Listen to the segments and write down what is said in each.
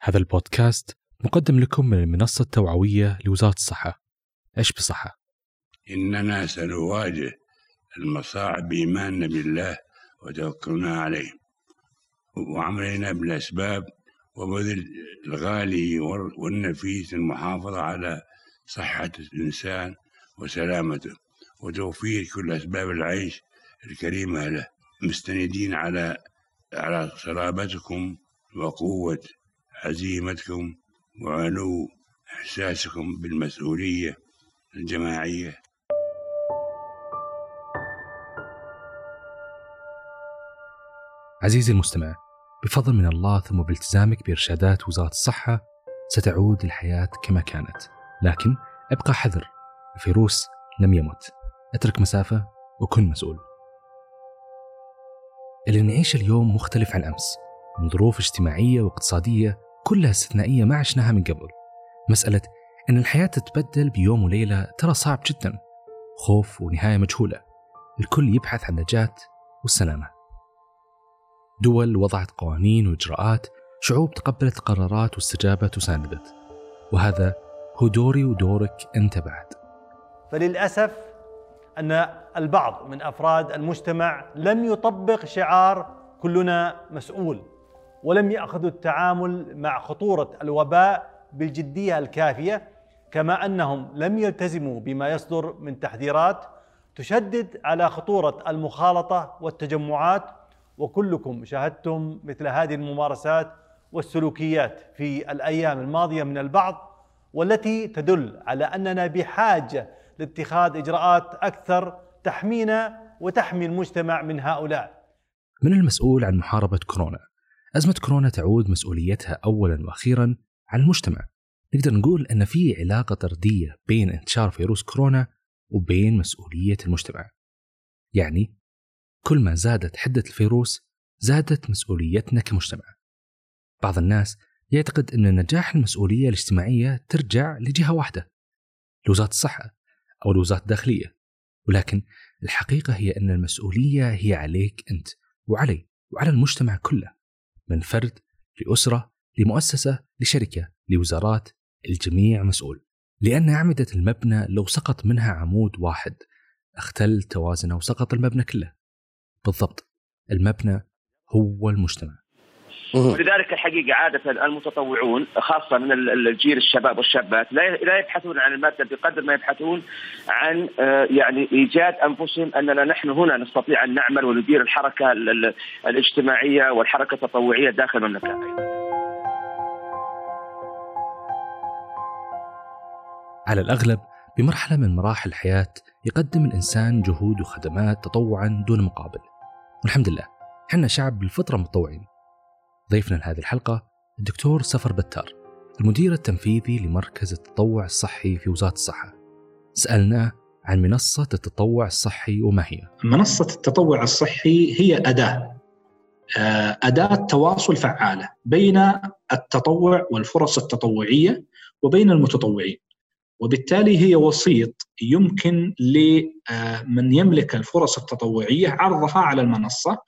هذا البودكاست مقدم لكم من المنصة التوعوية لوزارة الصحة. عش بصحة؟ إننا سنواجه المصاعب بإيماننا بالله وتوكلنا عليه. وعملنا بالأسباب وبذل الغالي والنفيس المحافظة على صحة الإنسان وسلامته وتوفير كل أسباب العيش الكريمة له. مستندين على على صلابتكم وقوة عزيمتكم وعلو إحساسكم بالمسؤولية الجماعية. عزيزي المستمع بفضل من الله ثم بالتزامك بإرشادات وزارة الصحة ستعود الحياة كما كانت. لكن أبقى حذر الفيروس لم يمت. أترك مسافة وكن مسؤول. اللي نعيشه اليوم مختلف عن أمس من ظروف اجتماعية واقتصادية كلها استثنائية ما عشناها من قبل. مسألة أن الحياة تتبدل بيوم وليلة ترى صعب جدا. خوف ونهاية مجهولة. الكل يبحث عن النجاة والسلامة دول وضعت قوانين وإجراءات شعوب تقبلت قرارات واستجابت وساندت. وهذا هو دوري ودورك أنت بعد. فللأسف أن البعض من أفراد المجتمع لم يطبق شعار كلنا مسؤول. ولم يأخذوا التعامل مع خطورة الوباء بالجدية الكافية كما أنهم لم يلتزموا بما يصدر من تحذيرات تشدد على خطورة المخالطة والتجمعات. وكلكم شاهدتم مثل هذه الممارسات والسلوكيات في الأيام الماضية من البعض والتي تدل على أننا بحاجة لاتخاذ إجراءات أكثر تحمينا وتحمي المجتمع من هؤلاء. من المسؤول عن محاربة كورونا أزمة كورونا تعود مسؤوليتها أولا وأخيرا على المجتمع. نقدر نقول أن في علاقة طردية بين انتشار فيروس كورونا وبين مسؤولية المجتمع. يعني كل ما زادت حدة الفيروس زادت مسؤوليتنا كمجتمع. بعض الناس يعتقد أن نجاح المسؤولية الاجتماعية ترجع لجهة واحدة لوزارة الصحة أو الوزارة الداخلية. ولكن الحقيقة هي أن المسؤولية هي عليك أنت وعلي وعلى المجتمع كله. من فرد لأسرة لمؤسسة لشركة لوزارات الجميع مسؤول. لأن أعمدة المبنى لو سقط منها عمود واحد اختل توازنه وسقط المبنى كله. بالضبط. المبنى هو المجتمع. ولذلك الحقيقة عادة المتطوعون خاصة من الجيل الشباب والشابات لا يبحثون عن المادة بقدر ما يبحثون عن يعني إيجاد أنفسهم أننا نحن هنا نستطيع أن نعمل وندير الحركة الاجتماعية والحركة التطوعية داخل المملكة. على الأغلب بمرحلة من مراحل الحياة يقدم الإنسان جهود وخدمات تطوعا دون مقابل. والحمد لله إحنا شعب بالفطره متطوعين ضيفنا لهذه الحلقة الدكتور سفر بتار المدير التنفيذي لمركز التطوع الصحي في وزارة الصحة. سألناه عن منصة التطوع الصحي وما هي؟ منصة التطوع الصحي هي أداة. أداة تواصل فعالة بين التطوع والفرص التطوعية وبين المتطوعين. وبالتالي هي وسيط يمكن لمن يملك الفرص التطوعية عرضها على المنصة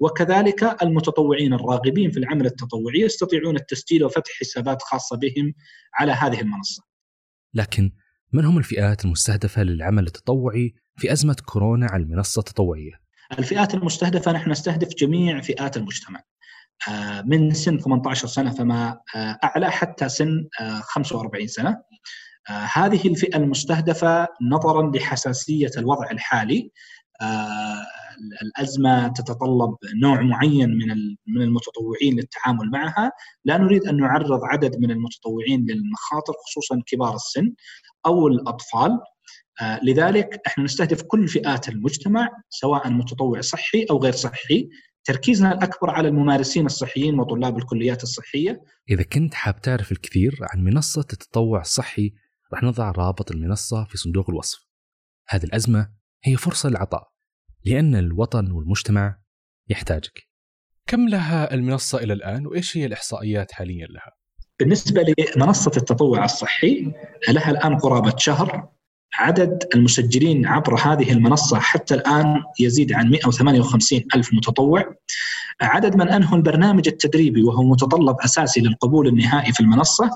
وكذلك المتطوعين الراغبين في العمل التطوعي يستطيعون التسجيل وفتح حسابات خاصة بهم على هذه المنصة. لكن من هم الفئات المستهدفة للعمل التطوعي في أزمة كورونا على المنصة التطوعية؟ الفئات المستهدفة نحن نستهدف جميع فئات المجتمع. من سن 18 سنة فما أعلى حتى سن 45 سنة. هذه الفئة المستهدفة نظرا لحساسية الوضع الحالي. الأزمة تتطلب نوع معين من من المتطوعين للتعامل معها، لا نريد أن نعرض عدد من المتطوعين للمخاطر خصوصا كبار السن أو الأطفال. لذلك إحنا نستهدف كل فئات المجتمع سواء متطوع صحي أو غير صحي، تركيزنا الأكبر على الممارسين الصحيين وطلاب الكليات الصحية. إذا كنت حاب تعرف الكثير عن منصة التطوع الصحي راح نضع رابط المنصة في صندوق الوصف. هذه الأزمة هي فرصة للعطاء لأن الوطن والمجتمع يحتاجك. كم لها المنصة إلى الآن وإيش هي الإحصائيات حاليا لها؟ بالنسبة لمنصة التطوع الصحي لها الآن قرابة شهر. عدد المسجلين عبر هذه المنصة حتى الآن يزيد عن 158 ألف متطوع. عدد من أنهوا البرنامج التدريبي وهو متطلب أساسي للقبول النهائي في المنصة.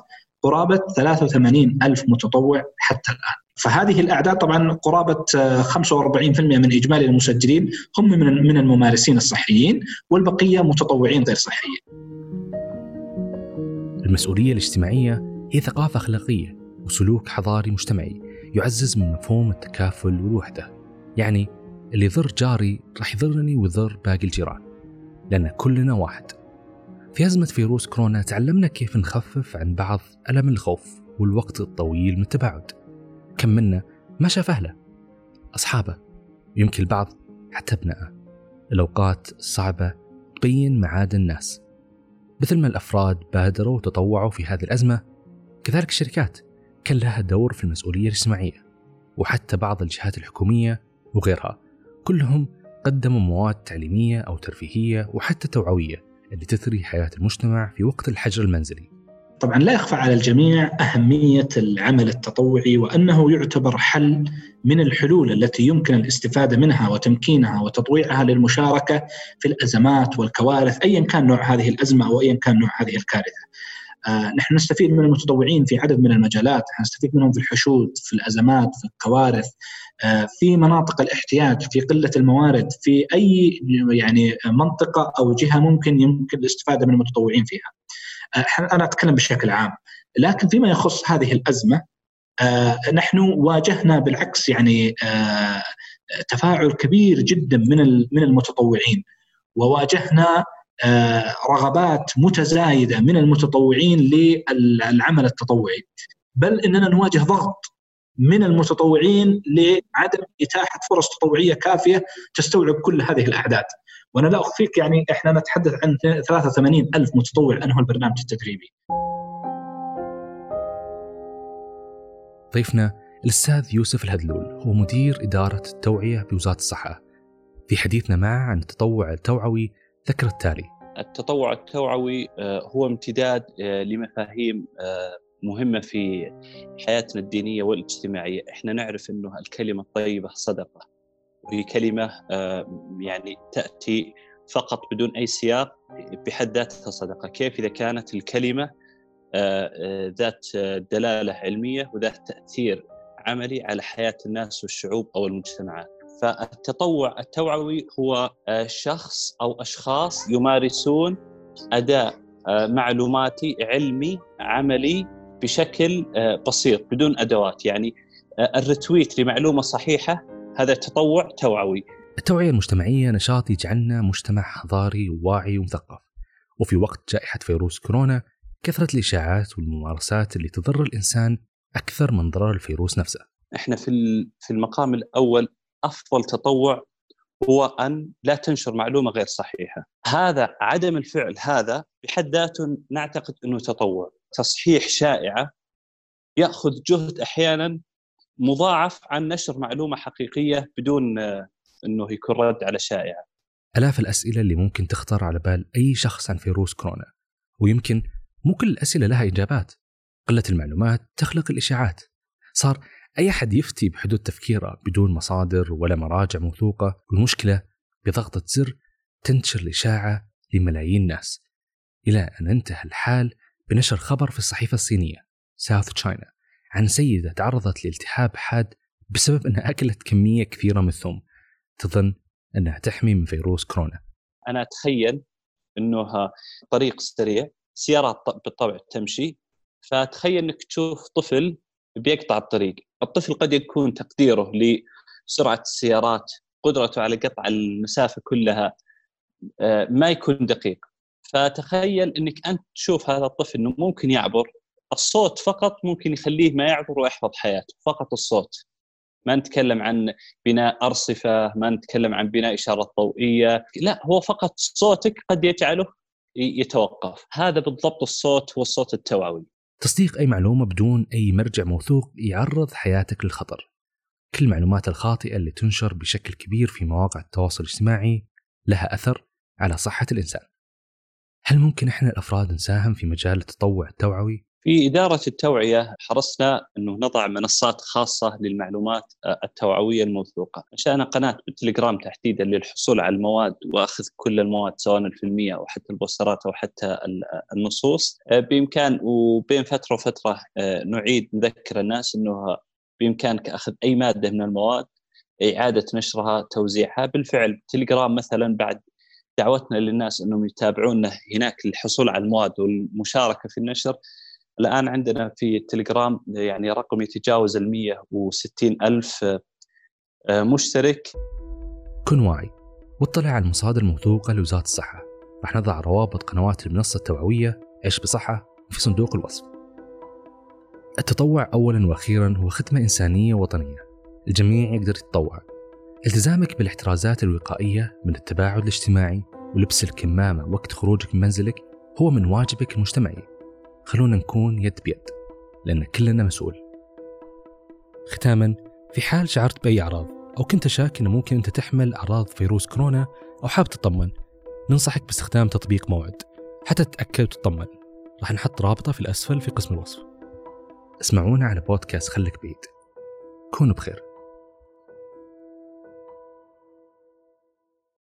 قرابة 83 ألف متطوع حتى الآن. فهذه الأعداد طبعا قرابة 45% من إجمالي المسجلين هم من الممارسين الصحيين والبقية متطوعين غير صحيين. المسؤولية الاجتماعية هي ثقافة أخلاقية وسلوك حضاري مجتمعي يعزز من مفهوم التكافل والوحدة يعني اللي يضر جاري راح يضرني ويضر باقي الجيران لأن كلنا واحد. في أزمة فيروس كورونا تعلمنا كيف نخفف عن بعض ألم الخوف والوقت الطويل من التباعد. كم منا ما شاف أهله أصحابه يمكن البعض حتى ابنائه. الأوقات الصعبة تبين معادن الناس. مثل ما الأفراد بادروا وتطوعوا في هذه الأزمة كذلك الشركات كان لها دور في المسؤولية الاجتماعية وحتى بعض الجهات الحكومية وغيرها. كلهم قدموا مواد تعليمية أو ترفيهية وحتى توعوية. اللي تثري حياة المجتمع في وقت الحجر المنزلي. طبعا لا يخفى على الجميع أهمية العمل التطوعي وأنه يعتبر حل من الحلول التي يمكن الاستفادة منها وتمكينها وتطويعها للمشاركة في الأزمات والكوارث أيا كان نوع هذه الأزمة أو أيا كان نوع هذه الكارثة. نحن نستفيد من المتطوعين في عدد من المجالات نستفيد منهم في الحشود في الأزمات في الكوارث آه، في مناطق الاحتياج في قلة الموارد في أي يعني منطقة أو جهة ممكن يمكن الاستفادة من المتطوعين فيها. آه، أنا أتكلم بشكل عام. لكن فيما يخص هذه الأزمة نحن واجهنا بالعكس يعني تفاعل كبير جدا من من المتطوعين وواجهنا آه، رغبات متزايدة من المتطوعين للعمل التطوعي. بل إننا نواجه ضغط من المتطوعين لعدم إتاحة فرص تطوعية كافية تستوعب كل هذه الأعداد. وأنا لا أخفيك يعني إحنا نتحدث عن 83 ألف متطوع انهوا البرنامج التدريبي. ضيفنا الأستاذ يوسف الهدلول هو مدير إدارة التوعية بوزارة الصحة. في حديثنا معه عن التطوع التوعوي ذكر التالي التطوع التوعوي آه، هو امتداد آه، لمفاهيم آه، مهمة في حياتنا الدينية والاجتماعية. إحنا نعرف أنه الكلمة الطيبة صدقة. وهي كلمة يعني تأتي فقط بدون أي سياق بحد ذاتها صدقة. كيف إذا كانت الكلمة ذات دلالة علمية وذات تأثير عملي على حياة الناس والشعوب أو المجتمعات. فالتطوع التوعوي هو آه، شخص أو أشخاص يمارسون أداء آه، معلوماتي علمي عملي بشكل آه، بسيط بدون أدوات. يعني الرتويت لمعلومة صحيحة هذا تطوع توعوي. التوعية المجتمعية نشاط يجعلنا مجتمع حضاري وواعي ومثقف. وفي وقت جائحة فيروس كورونا كثرت الإشاعات والممارسات اللي تضر الإنسان أكثر من ضرر الفيروس نفسه. إحنا في في المقام الأول أفضل تطوع هو أن لا تنشر معلومة غير صحيحة. هذا عدم الفعل هذا بحد ذاته نعتقد إنه تطوع، تصحيح شائعة يأخذ جهد أحيانا مضاعف عن نشر معلومة حقيقية بدون إنه يكون رد على شائعة. ألاف الأسئلة اللي ممكن تخطر على بال أي شخص عن فيروس كورونا، ويمكن مو كل الأسئلة لها إجابات. قلة المعلومات تخلق الإشاعات. صار أي أحد يفتي بحدود تفكيره بدون مصادر ولا مراجع موثوقة والمشكلة بضغطة زر تنتشر الإشاعة لملايين الناس. إلى أن انتهى الحال بنشر خبر في الصحيفة الصينية ساوث تشاينا عن سيدة تعرضت لالتهاب حاد بسبب أنها أكلت كمية كثيرة من الثوم تظن أنها تحمي من فيروس كورونا. أنا أتخيل أنه طريق سريع سيارات بالطبع تمشي فتخيل أنك تشوف طفل بيقطع الطريق. الطفل قد يكون تقديره لسرعة السيارات قدرته على قطع المسافة كلها آه، ما يكون دقيق. فتخيل إنك أنت تشوف هذا الطفل إنه ممكن يعبر الصوت فقط ممكن يخليه ما يعبر ويحفظ حياته فقط الصوت. ما نتكلم عن بناء أرصفة ما نتكلم عن بناء اشاره ضوئية لا هو فقط صوتك قد يجعله يتوقف. هذا بالضبط الصوت هو الصوت التوعوي تصديق أي معلومة بدون أي مرجع موثوق يعرض حياتك للخطر كل المعلومات الخاطئة اللي تنشر بشكل كبير في مواقع التواصل الاجتماعي لها أثر على صحة الإنسان هل ممكن إحنا الأفراد نساهم في مجال التطوع التوعوي؟ في إدارة التوعية حرصنا أنه نضع منصات خاصة للمعلومات التوعوية الموثوقة. أنشأنا قناة بالتليجرام تحديدا للحصول على المواد وأخذ كل المواد سواء الفيلمية أو حتى البوسترات أو حتى النصوص. بإمكان وبين فترة وفترة نعيد نذكر الناس أنه بإمكانك أخذ أي مادة من المواد إعادة نشرها توزيعها. بالفعل تليجرام مثلا بعد دعوتنا للناس أنهم يتابعونا هناك للحصول على المواد والمشاركة في النشر الآن عندنا في التليجرام يعني رقم يتجاوز ال 160 ألف آه، مشترك. كن واعي واطلع على المصادر الموثوقة لوزارة الصحة. راح نضع روابط قنوات المنصة التوعوية عيش بصحة؟ في صندوق الوصف. التطوع أولا وأخيرا هو خدمة إنسانية وطنية الجميع يقدر يتطوع. التزامك بالاحترازات الوقائية من التباعد الاجتماعي ولبس الكمامة وقت خروجك من منزلك هو من واجبك المجتمعي. خلونا نكون يد بيد لأن كلنا مسؤول. ختاما في حال شعرت بأي أعراض أو كنت شاك أنه ممكن أنت تحمل أعراض فيروس كورونا أو حاب تطمن ننصحك باستخدام تطبيق موعد حتى تتأكد وتطمن. راح نحط رابطة في الأسفل في قسم الوصف. اسمعونا على بودكاست خلك بعيد. كونوا بخير.